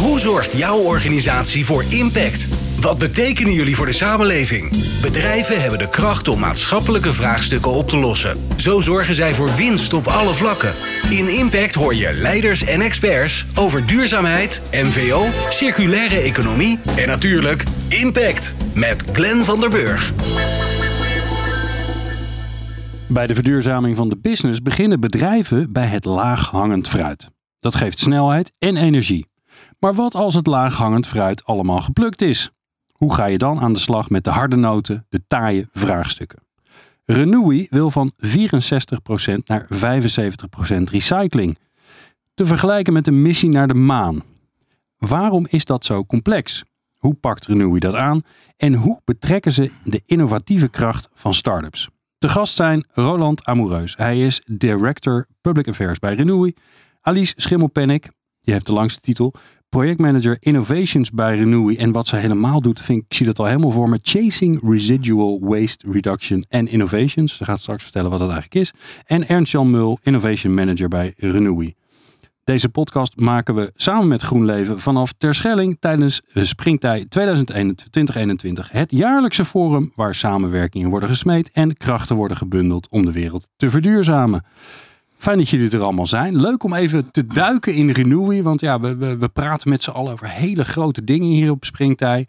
Hoe zorgt jouw organisatie voor impact? Wat betekenen jullie voor de samenleving? Bedrijven hebben de kracht om maatschappelijke vraagstukken op te lossen. Zo zorgen zij voor winst op alle vlakken. In Impact hoor je leiders en experts over duurzaamheid, MVO, circulaire economie en natuurlijk impact met Glenn van der Burg. Bij de verduurzaming van de business beginnen bedrijven bij het laaghangend fruit. Dat geeft snelheid en energie. Maar wat als het laaghangend fruit allemaal geplukt is? Hoe ga je dan aan de slag met de harde noten, de taaie vraagstukken? Renewi wil van 64% naar 75% recycling. Te vergelijken met een missie naar de maan. Waarom is dat zo complex? Hoe pakt Renewi dat aan? En hoe betrekken ze de innovatieve kracht van startups? De gast zijn Roland Amoureus. Hij is Director Public Affairs bij Renewi. Alice Schimmelpennik, die heeft de langste titel. Projectmanager Innovations bij Renewi. En wat ze helemaal doet, vind ik, zie dat al helemaal voor me. Chasing Residual Waste Reduction and Innovations. Ze gaat straks vertellen wat dat eigenlijk is. En Ernst-Jan Mul, Innovation Manager bij Renewi. Deze podcast maken we samen met GroenLeven vanaf Terschelling tijdens Springtij 2021. Het jaarlijkse forum waar samenwerkingen worden gesmeed en krachten worden gebundeld om de wereld te verduurzamen. Fijn dat jullie er allemaal zijn. Leuk om even te duiken in Renewy. Want ja, we, we, we praten met z'n allen over hele grote dingen hier op Springtij.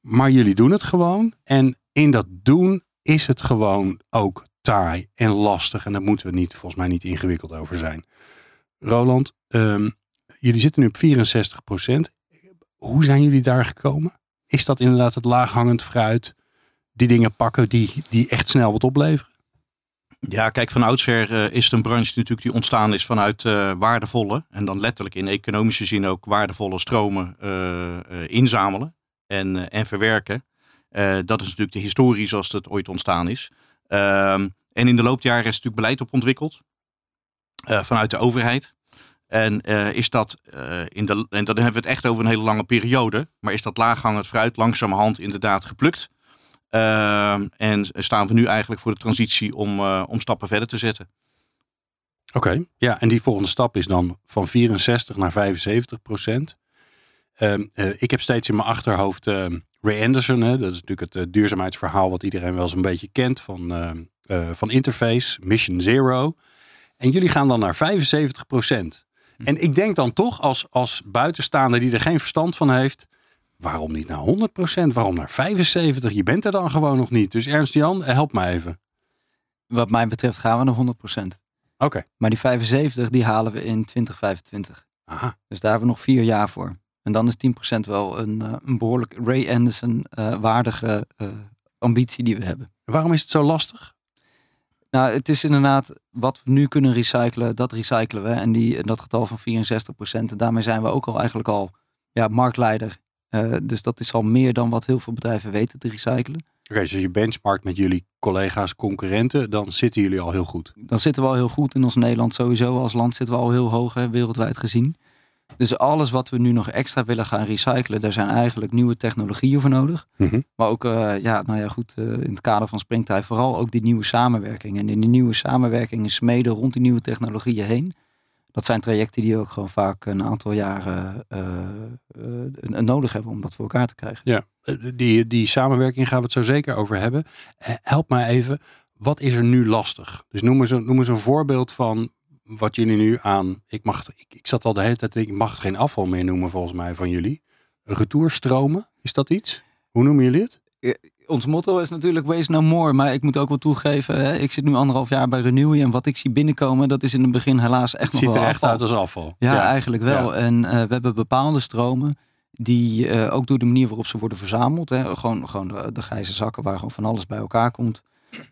Maar jullie doen het gewoon. En in dat doen is het gewoon ook taai en lastig. En daar moeten we niet, volgens mij niet ingewikkeld over zijn. Roland, um, jullie zitten nu op 64% Hoe zijn jullie daar gekomen? Is dat inderdaad het laaghangend fruit? Die dingen pakken die, die echt snel wat opleveren? Ja, kijk, van oudsher uh, is het een branche natuurlijk die ontstaan is vanuit uh, waardevolle, en dan letterlijk in economische zin ook waardevolle stromen uh, inzamelen en, en verwerken. dat is natuurlijk de historie zoals het ooit ontstaan is. Ehm, en in de loop der jaren is natuurlijk beleid op ontwikkeld vanuit de overheid. En is dat in de, en dan hebben we het echt over een hele lange periode, maar is dat laaghangend fruit langzamerhand inderdaad geplukt. Uh, en staan we nu eigenlijk voor de transitie om, uh, om stappen verder te zetten. Oké, okay. ja, en die volgende stap is dan van 64 naar 75 procent. Uh, ik heb steeds in mijn achterhoofd ehm, Ray Anderson, hè, dat is natuurlijk het duurzaamheidsverhaal wat iedereen wel eens een beetje kent van, van Interface, Mission Zero. En jullie gaan dan naar 75 procent. Hm. En ik denk dan toch als, als buitenstaander die er geen verstand van heeft, Waarom niet naar 100%? Waarom naar 75%? Je bent er dan gewoon nog niet. Dus Ernst Jan, help me even. Wat mij betreft gaan we naar 100%. Oké. Okay. Maar die 75 die halen we in 2025. Aha. Dus daar hebben we nog vier jaar voor. En dan is 10% wel een, uh, een behoorlijk Ray Anderson uh, waardige uh, ambitie die we hebben. Waarom is het zo lastig? Nou, het is inderdaad wat we nu kunnen recyclen, dat recyclen we. En die, dat getal van 64%. En daarmee zijn we ook al eigenlijk al ja, marktleider uh, dus dat is al meer dan wat heel veel bedrijven weten te recyclen. Oké, okay, dus als je benchmarkt met jullie collega's, concurrenten, dan zitten jullie al heel goed. Dan zitten we al heel goed in ons Nederland sowieso. Als land zitten we al heel hoog, hè, wereldwijd gezien. Dus alles wat we nu nog extra willen gaan recyclen, daar zijn eigenlijk nieuwe technologieën voor nodig. Mm -hmm. Maar ook, uh, ja, nou ja, goed, uh, in het kader van Springtij vooral ook die nieuwe samenwerking. En in die nieuwe samenwerking smeden rond die nieuwe technologieën heen dat zijn trajecten die ook gewoon vaak een aantal jaren uh, nodig hebben om dat voor elkaar te krijgen. Ja, die, die samenwerking gaan we het zo zeker over hebben. Help mij even, wat is er nu lastig? Dus noem eens, een, noem eens een voorbeeld van wat jullie nu aan. Ik, mag, ik, ik zat al de hele tijd, ik mag het geen afval meer noemen volgens mij van jullie. Retourstromen, is dat iets? Hoe noemen jullie het? Ons motto is natuurlijk waste no more. Maar ik moet ook wel toegeven, hè, ik zit nu anderhalf jaar bij Renewy. En wat ik zie binnenkomen, dat is in het begin helaas echt het nog ziet er echt uit als afval. Ja, eigenlijk wel. En uh, we hebben bepaalde stromen die uh, ook door de manier waarop ze worden verzameld. Hè, gewoon gewoon de, de grijze zakken waar gewoon van alles bij elkaar komt.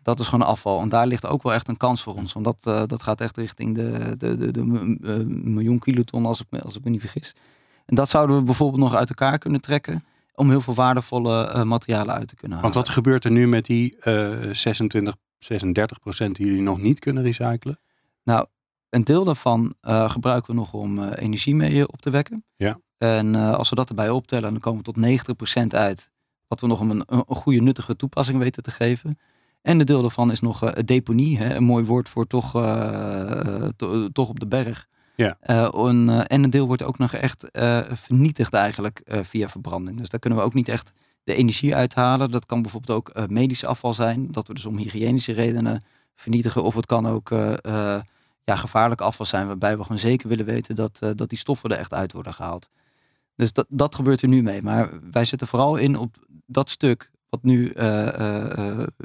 Dat is gewoon afval. En daar ligt ook wel echt een kans voor ons. Want dat, uh, dat gaat echt richting de, de, de, de miljoen kiloton, als ik, me, als ik me niet vergis. En dat zouden we bijvoorbeeld nog uit elkaar kunnen trekken om heel veel waardevolle uh, materialen uit te kunnen halen. Want wat gebeurt er nu met die uh, 26, 36 procent die jullie nog niet kunnen recyclen? Nou, een deel daarvan uh, gebruiken we nog om energie mee op te wekken. Ja. En als we dat erbij optellen, dan komen we tot 90 procent uit. Wat we nog een, een, een, goede nuttige toepassing weten te geven. En een deel daarvan is nog deponie. Hè? Een mooi woord voor toch, to, toch op de berg. Ja. Eh, en, eh, en een deel wordt ook nog echt eh, vernietigd eigenlijk via verbranding. Dus daar kunnen we ook niet echt de energie uithalen. Dat kan bijvoorbeeld ook medisch afval zijn. Dat we dus om hygiënische redenen vernietigen. Of het kan ook ja, gevaarlijk afval zijn. Waarbij we gewoon zeker willen weten dat, dat die stoffen er echt uit worden gehaald. Dus dat, dat gebeurt er nu mee. Maar wij zetten vooral in op dat stuk wat nu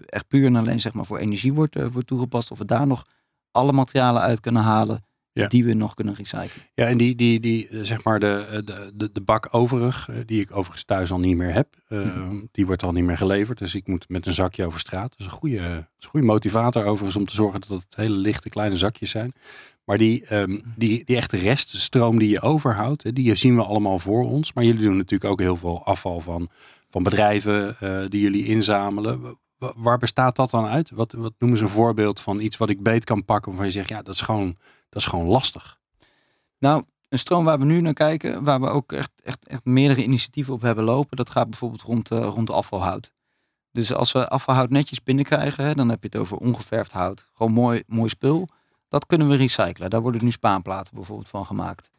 echt puur en alleen zeg maar, voor energie wordt, wordt toegepast. Of we daar nog alle materialen uit kunnen halen Ja. die we nog kunnen recyclen. Ja, en die, die, die eh, zeg maar de, de, de, de bak overig, eh, die ik overigens thuis al niet meer heb, eh, Mhm. die wordt al niet meer geleverd. Dus ik moet met een zakje over straat. Dat is een goede, is een goede motivator overigens om te zorgen dat het hele lichte kleine zakjes zijn. Maar die, ehm, die, die echte reststroom die je overhoudt, die zien we allemaal voor ons. Maar jullie doen natuurlijk ook heel veel afval van, van bedrijven eh, die jullie inzamelen. Wa- Waar bestaat dat dan uit? Wat, wat noemen ze een voorbeeld van iets wat ik beet kan pakken waarvan je zegt, ja, dat is gewoon, dat is gewoon lastig. Nou, een stroom waar we nu naar kijken, waar we ook echt, echt, echt meerdere initiatieven op hebben lopen, dat gaat bijvoorbeeld rond, eh, rond afvalhout. Dus als we afvalhout netjes binnenkrijgen, hè, dan heb je het over ongeverfd hout. Gewoon mooi, mooi spul. Dat kunnen we recyclen. Daar worden nu spaanplaten bijvoorbeeld van gemaakt.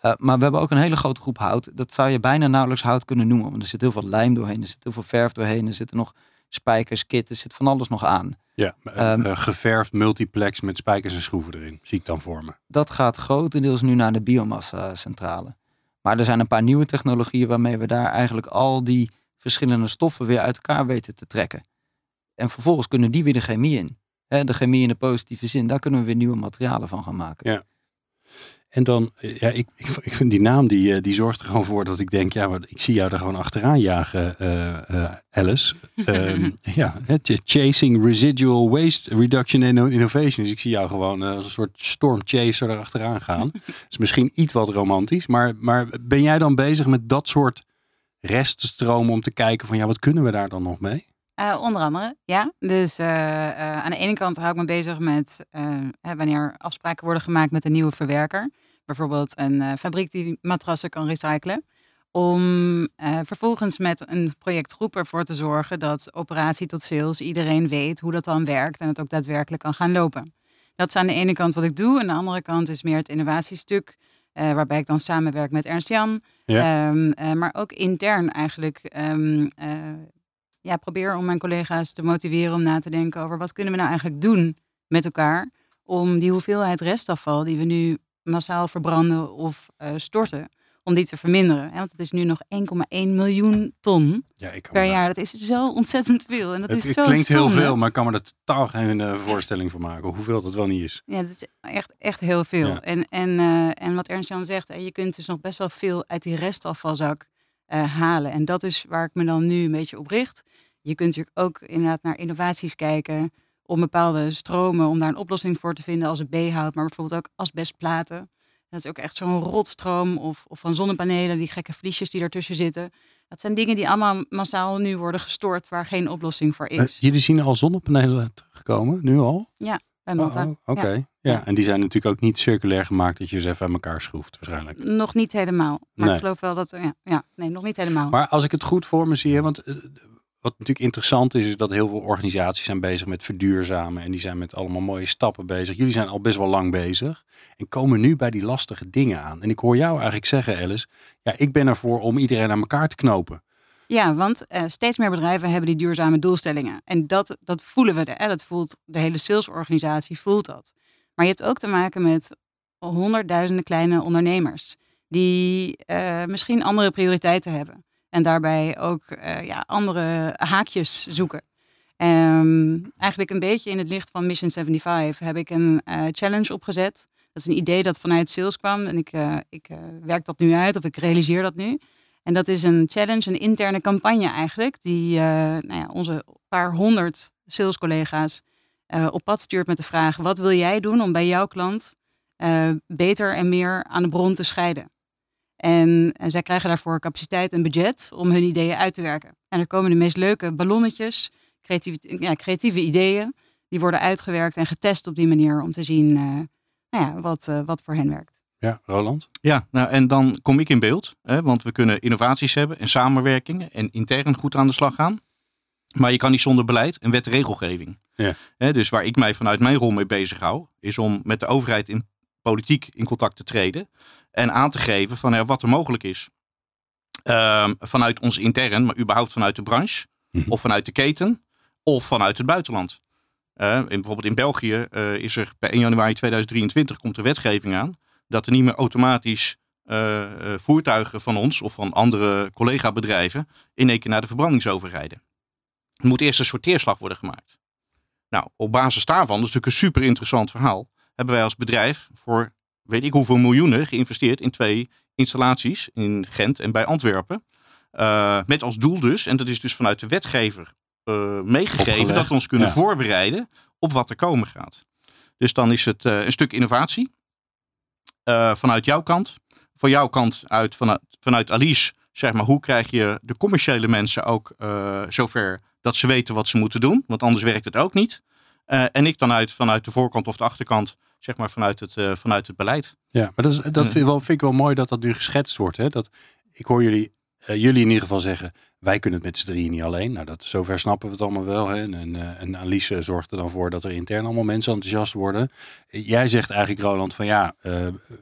Eh, maar we hebben ook een hele grote groep hout. Dat zou je bijna nauwelijks hout kunnen noemen. Want er zit heel veel lijm doorheen, er zit heel veel verf doorheen, er zitten nog spijkers, kit, er zit van alles nog aan. Ja, eh, geverfd multiplex met spijkers en schroeven erin. Zie ik dan voor me. dat gaat grotendeels nu naar de biomassa-centrale. Maar er zijn een paar nieuwe technologieën waarmee we daar eigenlijk al die verschillende stoffen weer uit elkaar weten te trekken. En vervolgens kunnen die weer de chemie in. De chemie in de positieve zin, daar kunnen we weer nieuwe materialen van gaan maken. Ja. En dan, eh, ja, ik, ik, vind die naam, die, eh, die zorgt er gewoon voor dat ik denk, ja, maar ik zie jou er gewoon achteraan jagen, eh, eh, Alice. Ehm, ja, chasing residual waste reduction and innovation. Dus ik zie jou gewoon eh, als een soort storm chaser erachteraan gaan. is misschien iets wat romantisch, maar, maar ben jij dan bezig met dat soort reststromen om te kijken van, ja, wat kunnen we daar dan nog mee? Eh, onder andere, ja. Dus eh, eh, aan de ene kant hou ik me bezig met wanneer afspraken worden gemaakt met een nieuwe verwerker. Bijvoorbeeld een fabriek die matrassen kan recyclen. Om vervolgens met een projectgroep ervoor te zorgen dat operatie tot sales iedereen weet hoe dat dan werkt en het ook daadwerkelijk kan gaan lopen. Dat is aan de ene kant wat ik doe. Aan de andere kant is meer het innovatiestuk. waarbij ik dan samenwerk met Ernst Jan. Ja. Ehm, eh, maar ook intern eigenlijk ehm, eh, ja, probeer om mijn collega's te motiveren om na te denken over wat kunnen we nou eigenlijk doen met elkaar om die hoeveelheid restafval die we nu massaal verbranden of eh, storten, om die te verminderen. Hè, Want het is nu nog 1,1 miljoen ton Ja, ik kan per me jaar. Dat is zo ontzettend veel. En dat Het, is het zo klinkt heel veel, maar ik kan me er totaal geen eh, voorstelling van maken hoeveel dat wel niet is. Ja, dat is echt, echt heel veel. Ja. En, en, eh, en wat Ernst Jan zegt, je kunt dus nog best wel veel uit die restafvalzak eh, halen. En dat is waar ik me dan nu een beetje op richt. Je kunt natuurlijk ook inderdaad naar innovaties kijken om bepaalde stromen, om daar een oplossing voor te vinden als het B-hout, maar bijvoorbeeld ook asbestplaten. Dat is ook echt zo'n rotstroom of, of van zonnepanelen, die gekke vliesjes die ertussen zitten. Dat zijn dingen die allemaal massaal nu worden gestort waar geen oplossing voor Eh, is. jullie zien al zonnepanelen terugkomen, nu al? Bij Malta. Oh, Oké, Ja. ja. Ja. En die zijn natuurlijk ook niet circulair gemaakt dat je ze even aan elkaar schroeft waarschijnlijk. Nog niet helemaal. Maar Nee. ik geloof wel dat. Ja, ja, nee, nog niet helemaal. Maar als ik het goed voor me zie, want eh, wat natuurlijk interessant is, is dat heel veel organisaties zijn bezig met verduurzamen en die zijn met allemaal mooie stappen bezig. Jullie zijn al best wel lang bezig en komen nu bij die lastige dingen aan. En ik hoor jou eigenlijk zeggen, Alice, ja, ik ben ervoor om iedereen aan elkaar te knopen. Ja, want eh, steeds meer bedrijven hebben die duurzame doelstellingen. En dat, dat voelen we. Hè? Dat voelt de hele salesorganisatie voelt dat. Maar je hebt ook te maken met honderdduizenden kleine ondernemers die eh, misschien andere prioriteiten hebben. En daarbij ook eh, ja, andere haakjes zoeken. Ehm, eigenlijk een beetje in het licht van Mission 75 heb ik een challenge opgezet. Dat is een idee dat vanuit sales kwam. En ik, ik werk dat nu uit of ik realiseer dat nu. En dat is een challenge, een interne campagne eigenlijk. Die eh, nou ja, onze paar honderd salescollega's eh, op pad stuurt met de vraag: wat wil jij doen om bij jouw klant eh, beter en meer aan de bron te scheiden? En, en zij krijgen daarvoor capaciteit en budget om hun ideeën uit te werken. En er komen de meest leuke ballonnetjes, creatieve, ja, creatieve ideeën. Die worden uitgewerkt en getest op die manier om te zien nou ja, wat, wat voor hen werkt. Ja, Roland? Ja, nou, en dan kom ik in beeld. Hè, want we kunnen innovaties hebben en samenwerkingen en intern goed aan de slag gaan. Maar je kan niet zonder beleid en wet regelgeving. Ja. Hè, dus waar ik mij vanuit mijn rol mee bezig hou, is om met de overheid in politiek in contact te treden. En aan te geven van ja, wat er mogelijk is. Ehm, vanuit ons intern, maar überhaupt vanuit de branche. Mhm. Of vanuit de keten. Of vanuit het buitenland. In, bijvoorbeeld in België eh, is er per 1 januari 2023 komt er wetgeving aan. Dat er niet meer automatisch eh, eh, voertuigen van ons of van andere collega-bedrijven in één keer naar de verbrandingsoverrijden. Er moet eerst een sorteerslag worden gemaakt. Nou, op basis daarvan, dat is natuurlijk een super interessant verhaal, hebben wij als bedrijf voor weet ik hoeveel miljoenen geïnvesteerd in twee installaties in Gent en bij Antwerpen. Eh, met als doel dus, en dat is dus vanuit de wetgever meegegeven, Opgelegd, dat we ons kunnen ja. voorbereiden op wat er komen gaat. Dus dan is het een stuk innovatie eh, vanuit jouw kant. Van jouw kant uit, vanuit, vanuit Alice, zeg maar, hoe krijg je de commerciële mensen ook eh, zover dat ze weten wat ze moeten doen? Want anders werkt het ook niet. Eh, en ik dan uit, vanuit de voorkant of de achterkant, zeg maar, vanuit het, vanuit het beleid. Ja, maar dat, is, dat vind, ik wel, vind ik wel mooi dat dat nu geschetst wordt. Hè? Dat, ik hoor jullie, eh, jullie in ieder geval zeggen, wij kunnen het met z'n drieën niet alleen. Nou, dat, zover snappen we het allemaal wel. Hè? En, eh, en Alice zorgt er dan voor dat er intern allemaal mensen enthousiast worden. Eh, Jij zegt eigenlijk, Roland, van ja, eh,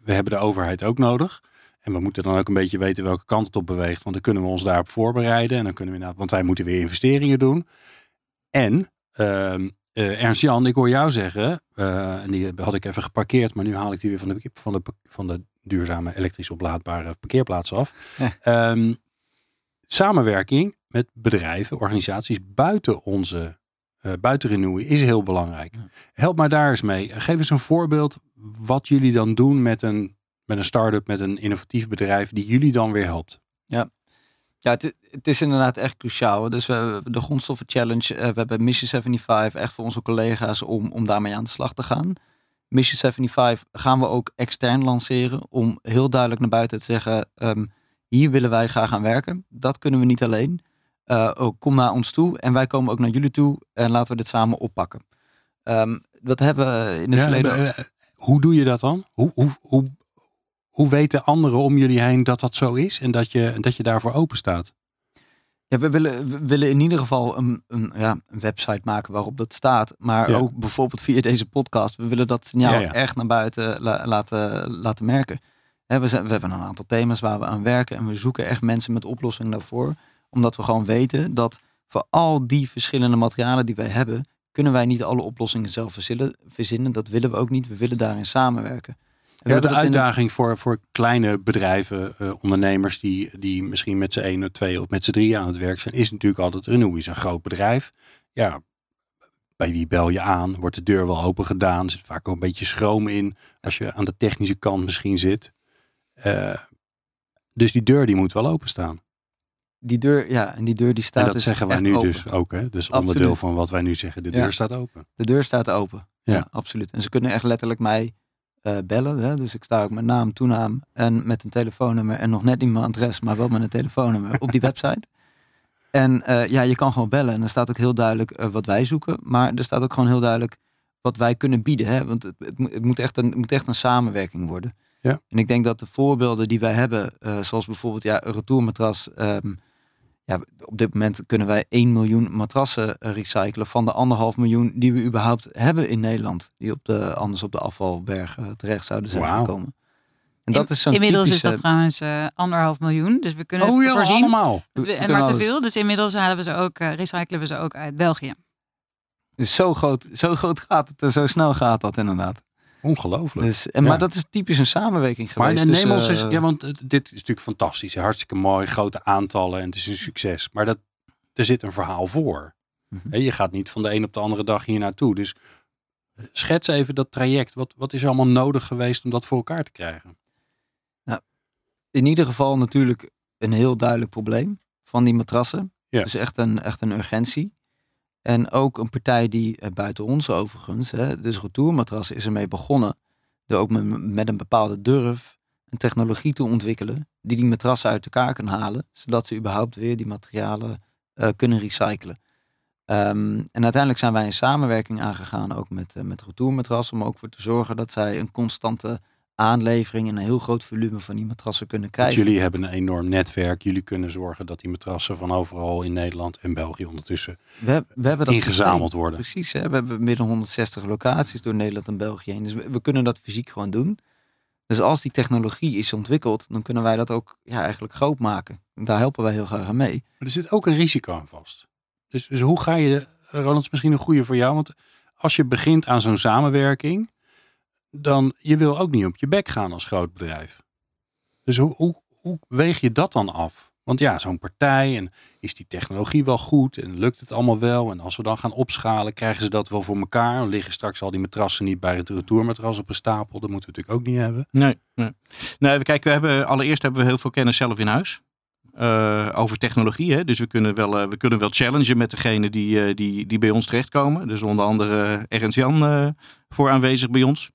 we hebben de overheid ook nodig. En we moeten dan ook een beetje weten welke kant het op beweegt. Want dan kunnen we ons daarop voorbereiden. En dan kunnen we inderdaad, want wij moeten weer investeringen doen. En ehm, eh, Ernst-Jan, ik hoor jou zeggen, eh, en die had ik even geparkeerd, maar nu haal ik die weer van de, van de, van de duurzame elektrisch oplaadbare parkeerplaats af. Ja. Ehm, samenwerking met bedrijven, organisaties buiten onze, eh buiten Renewy is heel belangrijk. Ja. Help mij daar eens mee. Geef eens een voorbeeld wat jullie dan doen met een, met een start-up, met een innovatief bedrijf die jullie dan weer helpt. Ja, het, i- het is inderdaad echt cruciaal. Dus we hebben de grondstoffen challenge, eh, we hebben Mission 75 echt voor onze collega's om, om daarmee aan de slag te gaan. Mission 75 gaan we ook extern lanceren om heel duidelijk naar buiten te zeggen, ehm, hier willen wij graag aan werken. Dat kunnen we niet alleen. Eh, ook kom naar ons toe en wij komen ook naar jullie toe en laten we dit samen oppakken. Ehm, dat hebben we in het Ja, verleden... eh, hoe doe je dat dan? Hoe, hoe, hoe, hoe weten anderen om jullie heen dat dat zo is en dat je, dat je daarvoor open staat? Ja, we willen, we willen in ieder geval een, een, ja, een website maken waarop dat staat. Maar Ja. ook bijvoorbeeld via deze podcast. We willen dat signaal Ja, ja. echt naar buiten la- laten, laten merken. We, zijn, we hebben een aantal thema's waar we aan werken. En we zoeken echt mensen met oplossingen daarvoor. Omdat we gewoon weten dat voor al die verschillende materialen die wij hebben... kunnen wij niet alle oplossingen zelf verzinnen. verzinnen. Dat willen we ook niet. We willen daarin samenwerken. En we Ja, de het- uitdaging voor, voor kleine bedrijven, eh, ondernemers die, die misschien met z'n één of twee of met z'n drie aan het werk zijn, is natuurlijk altijd Renew is een groot bedrijf. Ja, bij wie bel je aan? Wordt de deur wel open gedaan? Er zit vaak ook een beetje schroom in als je aan de technische kant misschien zit. Eh, dus die deur die moet wel openstaan. Die deur, ja, en die deur die staat en dat dus zeggen wij nu open. dus ook. Hè? Dus Absoluut. onderdeel van wat wij nu zeggen. De deur Ja. staat open. De deur staat open. Ja, Ja. absoluut. En ze kunnen echt letterlijk mij eh, bellen. Hè? Dus ik sta ook met naam, toenaam en met een telefoonnummer. En nog net niet mijn adres, maar wel met een telefoonnummer op die website. En eh, ja, je kan gewoon bellen. En er staat ook heel duidelijk wat wij zoeken. Maar er staat ook gewoon heel duidelijk wat wij kunnen bieden. Hè? Want het, het, moet echt een, het moet echt een samenwerking worden. Ja. En ik denk dat de voorbeelden die wij hebben, eh, zoals bijvoorbeeld ja, een retourmatras. ehm, ja, op dit moment kunnen wij 1 miljoen matrassen eh, recyclen van de anderhalf miljoen die we überhaupt hebben in Nederland. Die op de, anders op de afvalberg eh, terecht zouden zijn gekomen. En dat is zo'n Inmiddels typische, is dat trouwens eh, anderhalf miljoen. Dus we kunnen Oh het ja, voorzien. allemaal. we- we En maar te veel. Dus inmiddels halen we ze ook, recyclen we ze ook uit België. Dus zo groot, zo groot gaat het en zo snel gaat dat inderdaad. Ongelooflijk. Dus, en, Ja. Maar dat is typisch een samenwerking Maar geweest. neem ons eens, eh, ja, want dit is natuurlijk fantastisch. Hartstikke mooi, grote aantallen en het is een succes. Maar dat, er zit een verhaal voor. Mhm. Je gaat niet van de een op de andere dag hier naartoe. Dus eh, schets even dat traject. Wat, wat is er allemaal nodig geweest om dat voor elkaar te krijgen? in ieder geval natuurlijk een heel duidelijk probleem van die matrassen. Ja. Dus echt een, echt een urgentie. En ook een partij die eh, buiten ons overigens, hè, dus Retourmatrassen is ermee begonnen. Door ook met, een bepaalde durf een technologie te ontwikkelen die die matrassen uit elkaar kan halen. Zodat ze überhaupt weer die materialen eh, kunnen recyclen. Ehm, en uiteindelijk zijn wij een samenwerking aangegaan ook met, uh, met Retourmatrassen. Om ook voor te zorgen dat zij een constante aanlevering en een heel groot volume van die matrassen kunnen Want krijgen. jullie hebben een enorm netwerk. Jullie kunnen zorgen dat die matrassen van overal in Nederland en België ondertussen We, heb- we hebben dat ingezameld systeem. worden. Precies, hè? we hebben meer dan 160 locaties door Nederland en België heen. Dus we, we kunnen dat fysiek gewoon doen. Dus als die technologie is ontwikkeld, dan kunnen wij dat ook ja, eigenlijk groot maken. En daar helpen wij heel graag aan mee. Maar er zit ook een risico aan vast. Dus, dus hoe ga je, Roland, is misschien een goede voor jou. Want als je begint aan zo'n samenwerking, dan je wil ook niet op je bek gaan als groot bedrijf. Dus hoe, hoe, hoe weeg je dat dan af? Want ja, zo'n partij en is die technologie wel goed en lukt het allemaal wel? En als we dan gaan opschalen, krijgen ze dat wel voor elkaar? Dan liggen straks al die matrassen niet bij het retourmatras op een stapel. Dat moeten we natuurlijk ook niet hebben. Nee, nee. nee kijk, we hebben, allereerst hebben we heel veel kennis zelf in huis. Uh, over technologie. Hè? Dus we kunnen, wel, uh, we kunnen wel challengen met degene die, uh, die, die bij ons terechtkomen. Dus onder andere Ernst Jan voor aanwezig bij ons.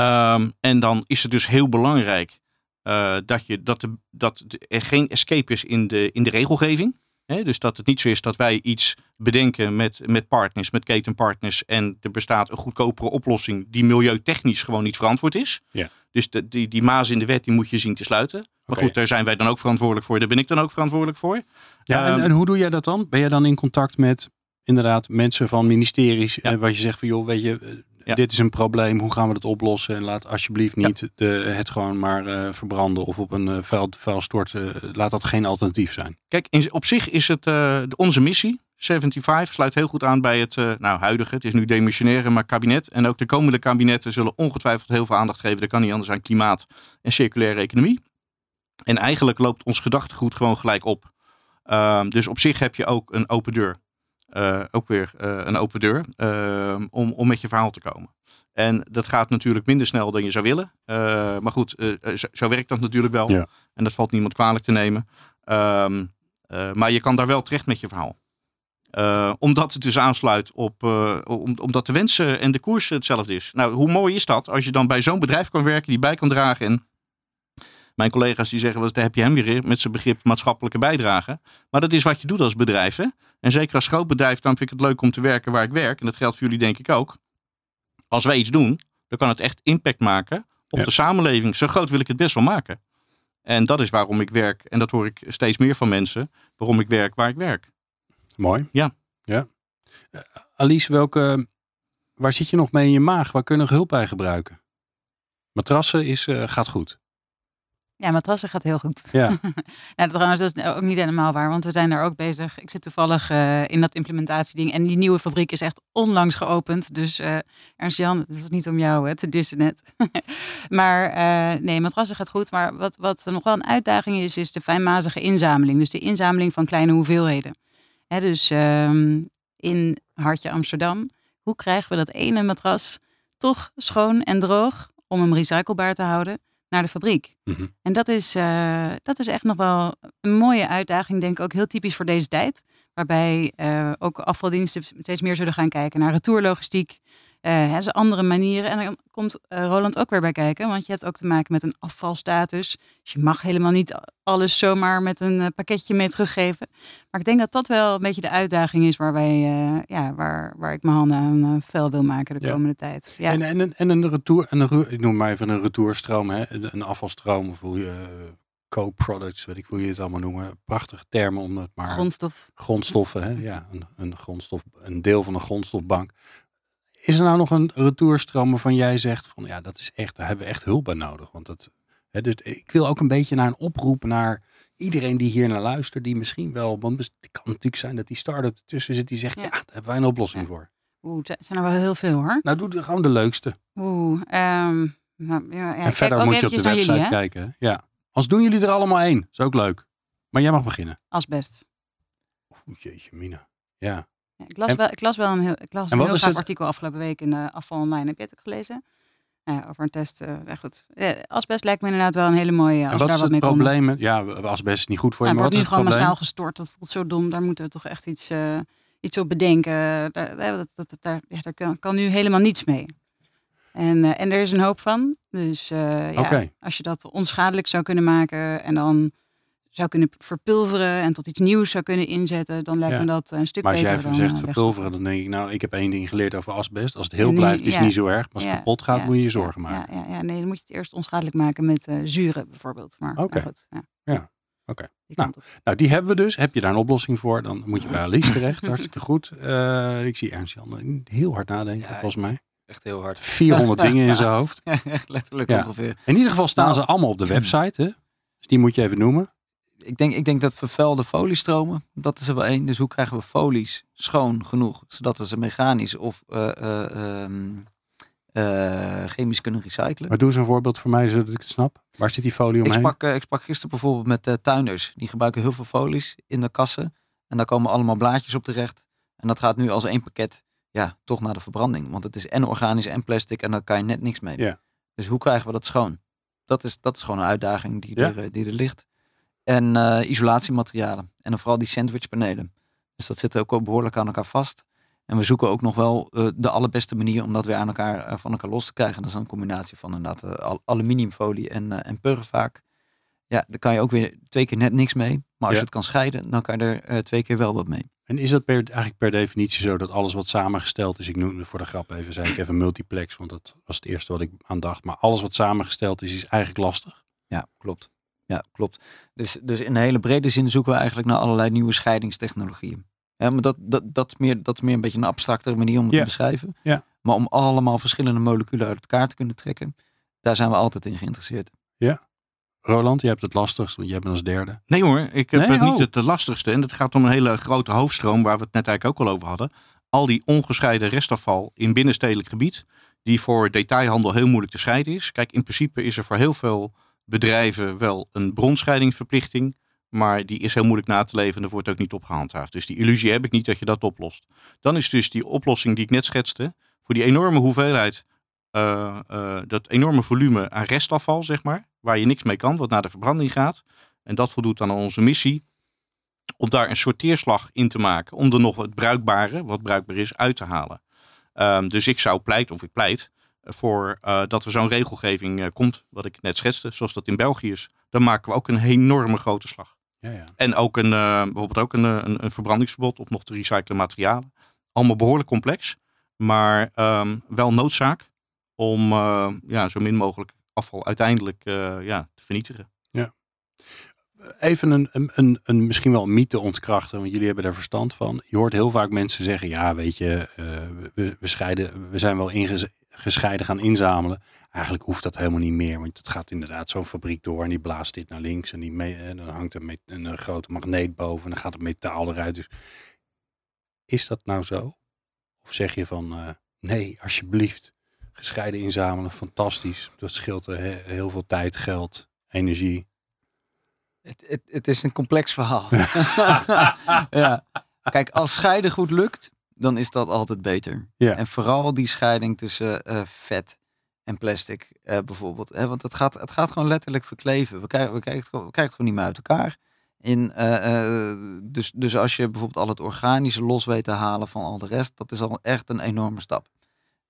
Um, en dan is het dus heel belangrijk uh, dat, je, dat, de, dat er geen escape is in de, in de regelgeving. Dus dat het niet zo is dat wij iets bedenken met, met partners, met ketenpartners. En er bestaat een goedkopere oplossing die milieutechnisch gewoon niet verantwoord is. Ja. Dus de, die, die maas in de wet die moet je zien te sluiten. Maar goed, daar zijn wij dan ook verantwoordelijk voor. Daar ben ik dan ook verantwoordelijk voor. Ja, en, Ehm, en hoe doe jij dat dan? Ben je dan in contact met inderdaad mensen van ministeries? Ja. En wat je zegt van joh, weet je, eh, Ja. dit is een probleem. Hoe gaan we dat oplossen? En laat alsjeblieft niet de, het gewoon maar eh, verbranden of op een eh, vuil, vuil storten. laat dat geen alternatief zijn. Kijk, in, op zich is het eh, onze missie. 75 sluit heel goed aan bij het eh, nou, huidige, het is nu demissionaire, maar kabinet. En ook de komende kabinetten zullen ongetwijfeld heel veel aandacht geven. Dat kan niet anders aan klimaat en circulaire economie. En eigenlijk loopt ons gedachtegoed gewoon gelijk op. Ehm, dus op zich heb je ook een open deur. Eh, ook weer eh, een open deur ehm, om, om met je verhaal te komen. En dat gaat natuurlijk minder snel dan je zou willen. Eh, maar goed, zo, zo werkt dat natuurlijk wel. Ja. En dat valt niemand kwalijk te nemen. Ehm, eh, maar je kan daar wel terecht met je verhaal. Omdat het dus aansluit op, om, omdat de wensen en de koers hetzelfde is. Nou, hoe mooi is dat als je dan bij zo'n bedrijf kan werken die bij kan dragen. En mijn collega's die zeggen wel eens, daar heb je hem weer met zijn begrip maatschappelijke bijdrage. Maar dat is wat je doet als bedrijf. Hè? En zeker als groot bedrijf, dan vind ik het leuk om te werken waar ik werk. En dat geldt voor jullie denk ik ook. Als wij iets doen, dan kan het echt impact maken op Ja. de samenleving. Zo groot wil ik het best wel maken. En dat is waarom ik werk. En dat hoor ik steeds meer van mensen. Waarom ik werk waar ik werk. Mooi. Ja. ja. Eh, Alice, welke, waar zit je nog mee in je maag? Waar kun je nog hulp bij gebruiken? Matrassen is, eh, gaat goed. Ja, matrassen gaat heel goed. Ja. Nou, trouwens, dat is ook niet helemaal waar, want we zijn daar ook bezig. Ik zit toevallig eh, in dat implementatieding en die nieuwe fabriek is echt onlangs geopend. Dus eh Ernst Jan, dat is niet om jou hè, te dissen net. maar eh, nee, matrassen gaat goed. Maar wat, wat nog wel een uitdaging is, is de fijnmazige inzameling. Dus de inzameling van kleine hoeveelheden. Hè, dus ehm, in Hartje Amsterdam, hoe krijgen we dat ene matras toch schoon en droog om hem recyclebaar te houden naar de fabriek? Mhm. En dat is, eh, dat is echt nog wel een mooie uitdaging, denk ik ook heel typisch voor deze tijd. Waarbij eh, ook afvaldiensten steeds meer zullen gaan kijken naar retourlogistiek. Hè, dus andere manieren. En dan komt eh, Roland ook weer bij kijken, want je hebt ook te maken met een afvalstatus. Dus je mag helemaal niet alles zomaar met een eh, pakketje mee teruggeven. Maar ik denk dat dat wel een beetje de uitdaging is waar, wij, eh, ja, waar, waar ik mijn handen aan vuil wil maken de Ja. komende tijd. Ja. En, en, een- en een retour, en een, ik noem maar even een retourstroom, hè? een afvalstroom of hoe je co-products, weet ik hoe je het allemaal noemen. Prachtige termen om het maar Grondstof. grondstoffen, hè? ja, een, een grondstof, een deel van een grondstofbank. Is er nou nog een retourstroom waarvan jij zegt van ja, dat is echt, daar hebben we echt hulp bij nodig? Want dat, hè, dus ik wil ook een beetje naar een oproep naar iedereen die hier naar luistert, die misschien wel, want het kan natuurlijk zijn dat die start-up ertussen zit die zegt ja, Ja. daar hebben wij een oplossing Ja. voor. Oeh, het zijn er wel heel veel hoor. Nou, doe gewoon de leukste. Oeh, ehm, nou, ja, en verder moet je op de website jullie, kijken. hè? Ja. Als doen jullie er allemaal één. is ook leuk. Maar jij mag beginnen. Asbest. Oeh, jeetje, Mina. Ja. Ja, ik, las En- wel, ik las wel een heel, ik las En een wat heel gaaf artikel afgelopen week in de Afval Online. Heb je het ook gelezen? Nou ja, over een test. eh ja, goed. Ja, asbest lijkt me inderdaad wel een hele mooie. Als En wat daar is wat het mee konden. probleem? Met, ja, asbest is niet goed voor je, Nou, maar wat is wordt het nu gewoon probleem? massaal gestort. Dat voelt zo dom. Daar moeten we toch echt iets, eh, iets op bedenken. Daar, dat, dat, daar, ja, daar kan, kan nu helemaal niets mee. En, eh, en er is een hoop van. Dus ja, als je dat onschadelijk zou kunnen maken en dan zou kunnen verpulveren en tot iets nieuws zou kunnen inzetten, dan lijkt Ja. me dat een stuk Maar als beter jij dan zegt eh, verpulveren, dan denk ik, nou, ik heb één ding geleerd over asbest. Als het heel nu- blijft, is het ja. niet zo erg. Maar als het Ja, kapot gaat, ja, moet je je zorgen maken. Ja, ja, nee, dan moet je het eerst onschadelijk maken met eh, zuren bijvoorbeeld. Maar Oké. nou goed, ja. Ja, oké. Die Nou. Nou, die hebben we dus. Heb je daar een oplossing voor, dan moet je bij Alice terecht. Hartstikke goed. Eh, ik zie Ernst Jan heel hard nadenken, Ja, volgens mij. echt heel hard. 400 dingen in zijn hoofd. echt letterlijk Ja. ongeveer. In ieder geval staan Nou, ze allemaal op de website. Hè? Dus die moet je even noemen. Ik denk, ik denk dat vervuilde foliestromen, dat is er wel één. Dus hoe krijgen we folies schoon genoeg, zodat we ze mechanisch of eh, eh, ehm, eh, chemisch kunnen recyclen? Maar doe eens een voorbeeld voor mij, zodat ik het snap. Waar zit die folie Ik omheen? sprak, eh, ik sprak gisteren bijvoorbeeld met tuinders. Die gebruiken heel veel folies in de kassen. En daar komen allemaal blaadjes op terecht. En dat gaat nu als één pakket ja, toch naar de verbranding. Want het is en organisch en plastic en daar kan je net niks mee. Ja. Dus hoe krijgen we dat schoon? Dat is, dat is gewoon een uitdaging die, Ja. er, die er ligt. En eh, isolatiematerialen. En dan vooral die sandwichpanelen. Dus dat zit ook wel behoorlijk aan elkaar vast. En we zoeken ook nog wel eh, de allerbeste manier om dat weer aan elkaar, eh, van elkaar los te krijgen. Dat is een combinatie van inderdaad al- aluminiumfolie en, en vaak. Ja, daar kan je ook weer twee keer net niks mee. Maar als Ja. je het kan scheiden, dan kan je er twee keer wel wat mee. En is dat per, eigenlijk per definitie zo dat alles wat samengesteld is, ik noemde voor de grap even, zei ik even multiplex, want dat was het eerste wat ik aan dacht. Maar alles wat samengesteld is, is eigenlijk lastig. Ja, klopt. Ja, klopt. Dus, dus in een hele brede zin zoeken we eigenlijk naar allerlei nieuwe scheidingstechnologieën. Ja, maar dat, dat, dat, is meer, dat is meer een beetje een abstractere manier om het Ja. te beschrijven. Ja. Maar om allemaal verschillende moleculen uit elkaar te kunnen trekken, daar zijn we altijd in geïnteresseerd. Roland, je hebt het lastigst, want jij bent als derde. Nee hoor, ik heb Nee? het niet Oh. het lastigste. En het gaat om een hele grote hoofdstroom waar we het net eigenlijk ook al over hadden. Al die ongescheiden restafval in binnenstedelijk gebied, die voor detailhandel heel moeilijk te scheiden is. Kijk, in principe is er voor heel veel bedrijven wel een bronscheidingsverplichting. Maar die is heel moeilijk na te leven en er wordt ook niet op gehandhaafd. Dus die illusie heb ik niet dat je dat oplost. Dan is dus die oplossing die ik net schetste, voor die enorme hoeveelheid, eh, eh, dat enorme volume aan restafval, zeg maar, waar je niks mee kan, wat naar de verbranding gaat. En dat voldoet aan onze missie om daar een sorteerslag in te maken, om er nog het bruikbare, wat bruikbaar is, uit te halen. Ehm, dus ik zou pleiten, of ik pleit, voor eh, dat er zo'n regelgeving eh, komt, wat ik net schetste, zoals dat in België is. Dan maken we ook een enorme grote slag. Ja, ja. En ook een, eh, bijvoorbeeld ook een, een, een verbrandingsverbod op nog te recyclen materialen. Allemaal behoorlijk complex, maar ehm, wel noodzaak om ja, zo min mogelijk afval uiteindelijk ja, te vernietigen. Even een, een, een, een misschien wel een mythe ontkrachten, want jullie hebben daar verstand van. Je hoort heel vaak mensen zeggen, ja weet je, we, we, scheiden, we zijn wel inges- gescheiden gaan inzamelen. Eigenlijk hoeft dat helemaal niet meer, want het gaat inderdaad zo'n fabriek door en die blaast dit naar links en die me- en dan hangt er met een, een grote magneet boven en dan gaat het metaal eruit. Dus is dat nou zo? Of zeg je van, eh, nee, alsjeblieft, gescheiden inzamelen, fantastisch. Dat scheelt eh, he- heel veel tijd, geld, energie. Het, het, het is een complex verhaal. ja. Kijk, als scheiden goed lukt, dan is dat altijd beter. Ja. En vooral die scheiding tussen eh, vet en plastic eh, bijvoorbeeld. Hè? Want het gaat, het gaat gewoon letterlijk verkleven. We krijgen, we, krijgen het, gewoon- we krijgen het gewoon niet meer uit elkaar. In, eh, dus, dus als je bijvoorbeeld al het organische los weet te halen van al de rest, dat is al echt een enorme stap.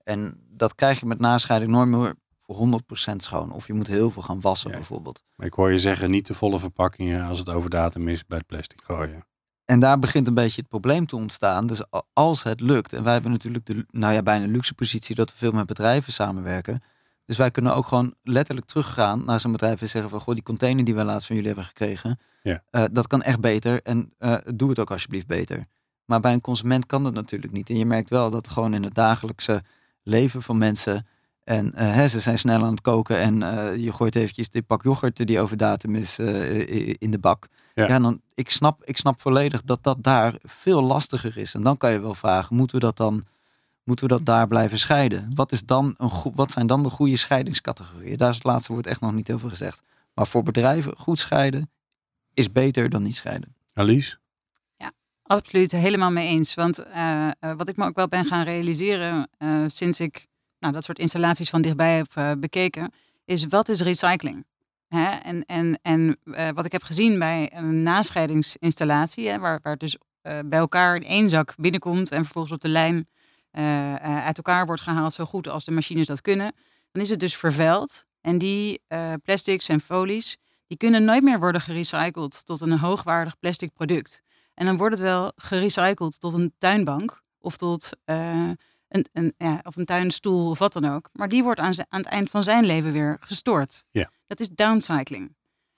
En dat krijg je met nascheiding nooit meer voor 100% schoon. Of je moet heel veel gaan wassen Ja. bijvoorbeeld. Maar ik hoor je zeggen, niet de volle verpakkingen als het over datum is bij het plastic gooien. En daar begint een beetje het probleem te ontstaan. Dus als het lukt, en wij hebben natuurlijk de nou ja, bijna luxe positie dat we veel met bedrijven samenwerken. Dus wij kunnen ook gewoon letterlijk teruggaan naar zo'n bedrijf en zeggen van goh, die container die wij laatst van jullie hebben gekregen, Ja. eh, dat kan echt beter en eh, doe het ook alsjeblieft beter. Maar bij een consument kan dat natuurlijk niet. En je merkt wel dat gewoon in het dagelijkse leven van mensen en eh, hè, ze zijn snel aan het koken en eh, je gooit eventjes dit pak yoghurt die over datum is eh, in de bak. Ja. Ja, dan, ik, snap, ik snap volledig dat dat daar veel lastiger is. En dan kan je wel vragen, moeten we dat dan moeten we dat daar blijven scheiden? Wat, is dan een wat zijn dan de goede scheidingscategorieën? Daar is het laatste woord echt nog niet over gezegd. Maar voor bedrijven, goed scheiden is beter dan niet scheiden. Alice? Absoluut, helemaal mee eens. Want wat ik me ook wel ben gaan realiseren eh, sinds ik nou, dat soort installaties van dichtbij heb eh, bekeken, is wat is recycling? Hè? En, en, en eh, wat ik heb gezien bij een nascheidingsinstallatie, hè, waar, waar dus eh, bij elkaar in één zak binnenkomt en vervolgens op de lijn uit elkaar wordt gehaald, zo goed als de machines dat kunnen, dan is het dus vervuild. En die plastics en folies, die kunnen nooit meer worden gerecycled tot een hoogwaardig plastic product. En dan wordt het wel gerecycled tot een tuinbank of tot een, een, ja, of een tuinstoel of wat dan ook. Maar die wordt aan, aan het eind van zijn leven weer gestoord. Ja. Dat is downcycling.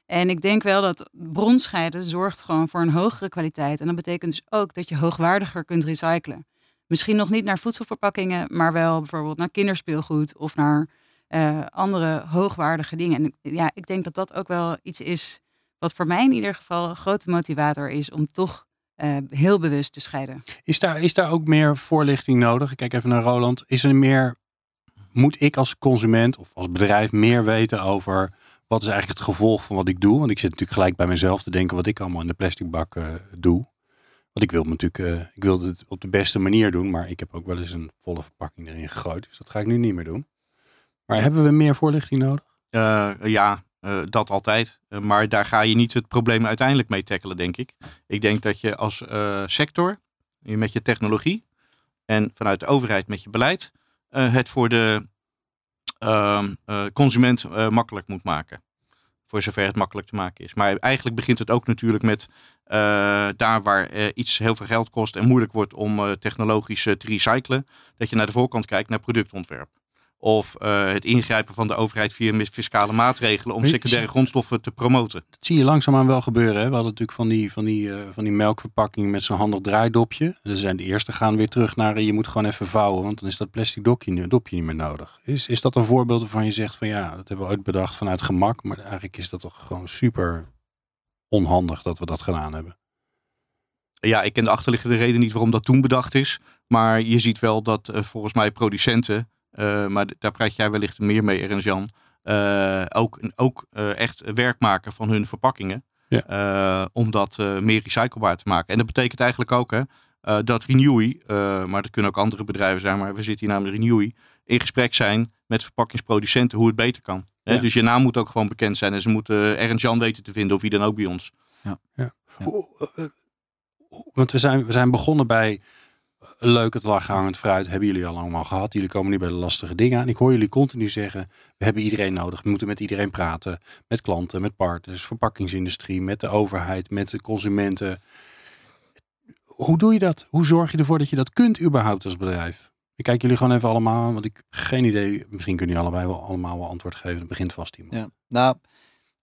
En ik denk wel dat bronscheiden zorgt gewoon voor een hogere kwaliteit. En dat betekent dus ook dat je hoogwaardiger kunt recyclen. Misschien nog niet naar voedselverpakkingen, maar wel bijvoorbeeld naar kinderspeelgoed of naar eh, andere hoogwaardige dingen. En ja, ik denk dat dat ook wel iets is wat voor mij in ieder geval een grote motivator is om toch uh, heel bewust te scheiden. Is daar, is daar ook meer voorlichting nodig? Ik kijk even naar Roland. Is er meer, moet ik als consument of als bedrijf meer weten over wat is eigenlijk het gevolg van wat ik doe? Want ik zit natuurlijk gelijk bij mezelf te denken wat ik allemaal in de plastic bak uh, doe. Want ik wil natuurlijk, uh, ik wil het op de beste manier doen, maar ik heb ook wel eens een volle verpakking erin gegooid. Dus dat ga ik nu niet meer doen. Maar hebben we meer voorlichting nodig? Uh, ja, uh, dat altijd. Uh, maar daar ga je niet het probleem uiteindelijk mee tackelen, denk ik. Ik denk dat je als sector, met je technologie en vanuit de overheid met je beleid, het voor de ehm, consument makkelijk moet maken. Voor zover het makkelijk te maken is. Maar eigenlijk begint het ook natuurlijk met daar waar iets heel veel geld kost en moeilijk wordt om technologisch te recyclen. Dat je naar de voorkant kijkt naar productontwerp. Of uh, het ingrijpen van de overheid via fiscale maatregelen om secundaire grondstoffen te promoten. Dat zie je langzaamaan wel gebeuren. Hè? We hadden natuurlijk van die, van die, uh, van die melkverpakking met zo'n handig draaidopje. En dan zijn de eerste gaan weer terug naar uh, je moet gewoon even vouwen, want dan is dat plastic dopje, dopje niet meer nodig. Is, is dat een voorbeeld waarvan je zegt van ja, dat hebben we ooit bedacht vanuit gemak, maar eigenlijk is dat toch gewoon super onhandig dat we dat gedaan hebben. Ja, ik ken de achterliggende reden niet waarom dat toen bedacht is. Maar je ziet wel dat volgens mij producenten maar daar praat jij wellicht meer mee, Ernst Jan. Uh, ook ook uh, echt werk maken van hun verpakkingen. Ja. om dat meer recyclebaar te maken. En dat betekent eigenlijk ook hè, dat Renewy, maar dat kunnen ook andere bedrijven zijn, maar we zitten hier namelijk Renewy, in gesprek zijn met verpakkingsproducenten hoe het beter kan. Ja. Hè? Dus je naam moet ook gewoon bekend zijn en ze moeten Ernst Jan weten te vinden of wie dan ook bij ons. Ja. ja. Want we zijn, we zijn begonnen bij leuk, het laghangend fruit hebben jullie al allemaal gehad. Jullie komen nu bij de lastige dingen aan. Ik hoor jullie continu zeggen, we hebben iedereen nodig. We moeten met iedereen praten. Met klanten, met partners, verpakkingsindustrie, met de overheid, met de consumenten. Hoe doe je dat? Hoe zorg je ervoor dat je dat kunt überhaupt als bedrijf? Ik kijk jullie gewoon even allemaal aan, want ik heb geen idee. Misschien kunnen jullie allebei wel allemaal wel antwoord geven. Het begint vast iemand. Ja, nou,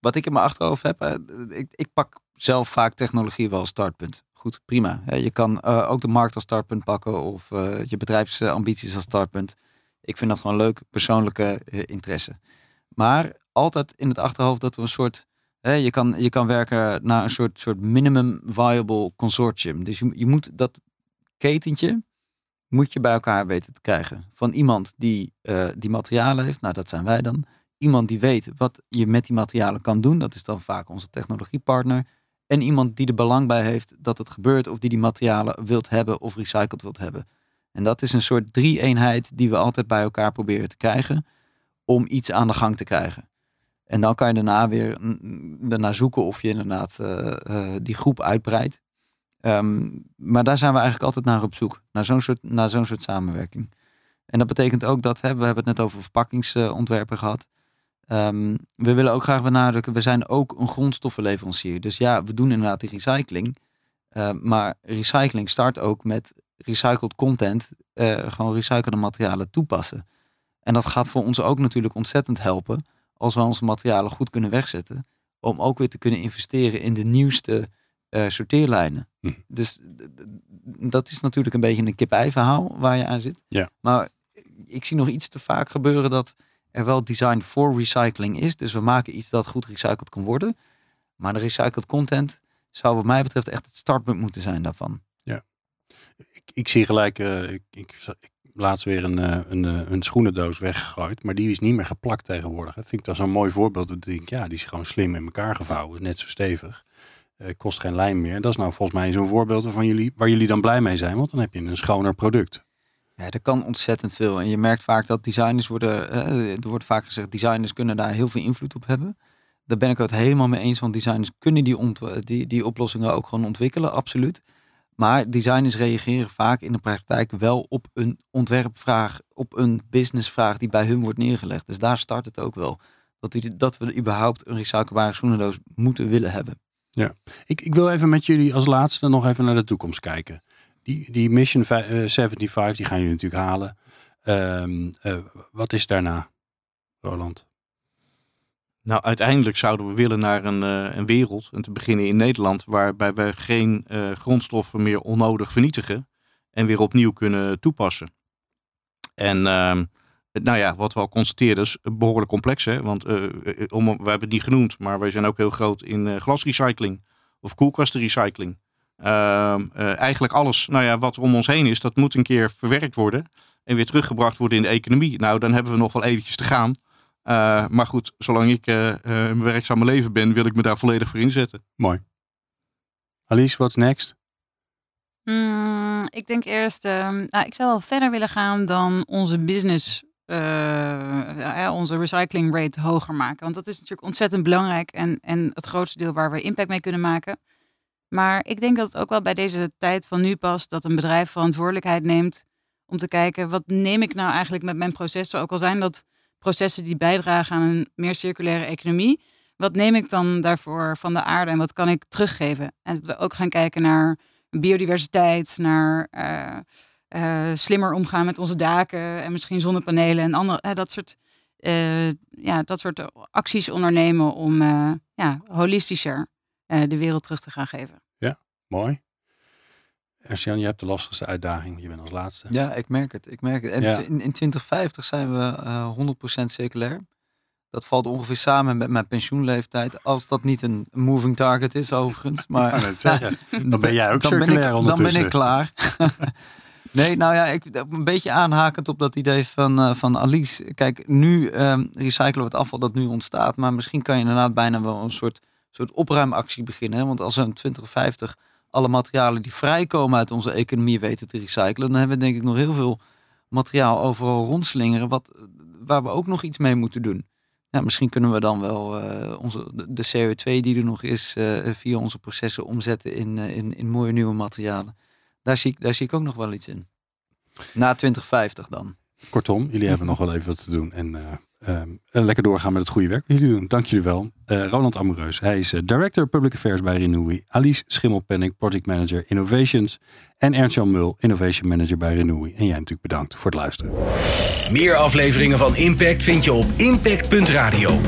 wat ik in mijn achterhoofd heb, eh, ik, ik pak zelf vaak technologie wel als startpunt goed, prima. Je kan uh, ook de markt als startpunt pakken of uh, je bedrijfsambities als startpunt. Ik vind dat gewoon leuk, persoonlijke uh, interesse. Maar altijd in het achterhoofd dat we een soort, je, kan, je kan werken naar een soort, soort minimum viable consortium. Dus je, je moet dat ketentje, moet je bij elkaar weten te krijgen. Van iemand die die materialen heeft, nou dat zijn wij dan. Iemand die weet wat je met die materialen kan doen, dat is dan vaak onze technologiepartner en iemand die er belang bij heeft dat het gebeurt of die die materialen wilt hebben of recycled wilt hebben. En dat is een soort drie-eenheid die we altijd bij elkaar proberen te krijgen om iets aan de gang te krijgen. En dan kan je daarna weer daarna zoeken of je inderdaad uh, uh, die groep uitbreidt. Um, maar daar zijn we eigenlijk altijd naar op zoek, naar zo'n soort, naar zo'n soort samenwerking. En dat betekent ook dat, hè, we hebben het net over verpakkingsontwerpen gehad. Um, we willen ook graag benadrukken, we zijn ook een grondstoffenleverancier. Dus ja, we doen inderdaad die recycling. Uh, maar recycling start ook met recycled content, uh, gewoon recyclede materialen toepassen. En dat gaat voor ons ook natuurlijk ontzettend helpen als we onze materialen goed kunnen wegzetten. Om ook weer te kunnen investeren in de nieuwste uh, sorteerlijnen. Hm. Dus dat is natuurlijk een beetje een kip-ei verhaal waar je aan zit. Ja. Maar ik zie nog iets te vaak gebeuren dat er wel design voor recycling is. Dus we maken iets dat goed recycled kan worden. Maar de recycled content zou wat mij betreft echt het startpunt moeten zijn daarvan. Ja, ik, ik zie gelijk, uh, ik, ik, ik, laatst weer een, uh, een, uh, een schoenendoos weggegooid, maar die is niet meer geplakt tegenwoordig. Dat vind ik dat zo'n mooi voorbeeld. Dat ik denk, ja, die is gewoon slim in elkaar gevouwen, net zo stevig. kost geen lijm meer. Dat is nou volgens mij zo'n voorbeeld van jullie, waar jullie dan blij mee zijn, want dan heb je een schoner product. Ja, er kan ontzettend veel. En je merkt vaak dat designers worden, uh, er wordt vaak gezegd, designers kunnen daar heel veel invloed op hebben. Daar ben ik het helemaal mee eens, want designers kunnen die, die, die oplossingen ook gewoon ontwikkelen, absoluut. Maar designers reageren vaak in de praktijk wel op een ontwerpvraag, op een businessvraag die bij hun wordt neergelegd. Dus daar start het ook wel. Dat, die, dat we überhaupt een recyclebare schoenendoos moeten willen hebben. Ja, ik, ik wil even met jullie als laatste nog even naar de toekomst kijken. Die, die Mission 75, eh, die gaan jullie natuurlijk halen. Um, uh, wat is daarna, Roland? Nou, uiteindelijk zouden we willen naar een, uh, een wereld, en te beginnen in Nederland, waarbij we geen grondstoffen meer onnodig vernietigen. en weer opnieuw kunnen toepassen. En ehm, nou ja, wat we al constateren is behoorlijk complex. Hè? Want eh, eh, om, we hebben het niet genoemd, maar wij zijn ook heel groot in glasrecycling of koelkastenrecycling. Ehm, eigenlijk alles nou ja, wat er om ons heen is, dat moet een keer verwerkt worden en weer teruggebracht worden in de economie. Nou, dan hebben we nog wel eventjes te gaan. maar goed, zolang ik in mijn werkzame leven ben, wil ik me daar volledig voor inzetten. Mooi. Alice, what's next? Mm, ik denk eerst, ehm, nou, ik zou wel verder willen gaan dan onze business, uh, onze recycling rate hoger maken. Want dat is natuurlijk ontzettend belangrijk en, en het grootste deel waar we impact mee kunnen maken. Maar ik denk dat het ook wel bij deze tijd van nu past dat een bedrijf verantwoordelijkheid neemt om te kijken wat neem ik nou eigenlijk met mijn processen, ook al zijn dat processen die bijdragen aan een meer circulaire economie. Wat neem ik dan daarvoor van de aarde en wat kan ik teruggeven? En dat we ook gaan kijken naar biodiversiteit, naar uh, uh, slimmer omgaan met onze daken en misschien zonnepanelen en andere, uh, dat, soort, ja, dat soort acties ondernemen om ja, holistischer de wereld terug te gaan geven. Ja, mooi. Jan, je hebt de lastigste uitdaging. Je bent als laatste. Ja, ik merk het. Ik merk het. En ja. in, in 2050 zijn we 100% circulair. Dat valt ongeveer samen met mijn pensioenleeftijd. Als dat niet een moving target is, overigens. Maar dan ben jij ook dan circulair ben ik, Dan ben ik klaar. nee, nou ja, ik, een beetje aanhakend op dat idee van, uh, van Alice. Kijk, nu um, recyclen we het afval dat nu ontstaat. Maar misschien kan je inderdaad bijna wel een soort, soort opruimactie beginnen. Want als we in 2050 alle materialen die vrijkomen uit onze economie weten te recyclen... dan hebben we denk ik nog heel veel materiaal overal rondslingeren... Wat, waar we ook nog iets mee moeten doen. Ja, misschien kunnen we dan wel uh, onze, de CO2 die er nog is uh, via onze processen omzetten in, uh, in, in mooie nieuwe materialen. Daar zie, ik, daar zie ik ook nog wel iets in. Na 2050 dan. Kortom, jullie hebben nog wel even wat te doen. En um, lekker doorgaan met het goede werk jullie doen. Dank jullie wel. Roland Amoureus, hij is Director Public Affairs bij Renewy. Alice Schimmelpenning, Project Manager Innovations. En Ernst-Jan Mul, Innovation Manager bij Renewy. En jij natuurlijk bedankt voor het luisteren. Meer afleveringen van Impact vind je op impact.radio.